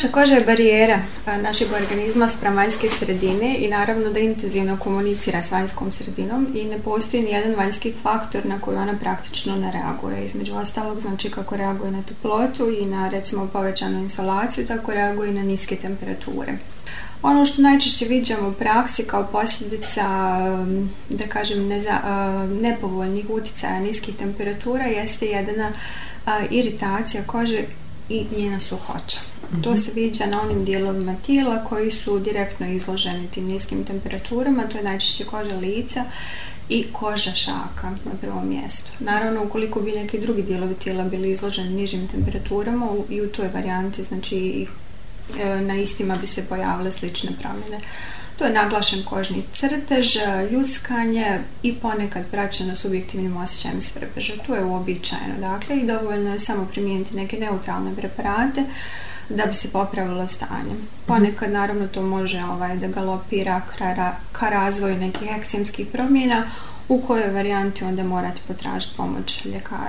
Naša koža je barijera našeg organizma spram vanjske sredine i naravno da intenzivno komunicira s vanjskom sredinom i ne postoji ni jedan vanjski faktor na koji ona praktično ne reaguje. Između ostalog znači kako reaguje na toplotu i na recimo povećanu instalaciju, tako reaguje i na niske temperature. Ono što najčešće viđamo u praksi kao posljedica, um, da kažem, um, nepovoljnih utjecaja niskih temperatura jeste jedna iritacija kože i njena suhoća. To se viđa na onim dijelovima tijela koji su direktno izloženi tim niskim temperaturama, to je najčešće koža lica i koža šaka na prvom mjestu. Naravno, ukoliko bi neki drugi dijelovi tijela bili izloženi nižim temperaturama i u toj varijanti, znači i E, na istima bi se pojavile slične promjene. To je naglašen kožni crtež, e, ljuskanje i ponekad praćeno subjektivnim osjećajem svrbeža. To je uobičajeno, dakle, i dovoljno je samo primijeniti neke neutralne preparate da bi se popravilo stanje. Mhm. Ponekad, naravno, to može ovaj, da galopira ka, ka razvoju nekih eksemskih promjena, u kojoj varijanti onda morate potražiti pomoć ljekara.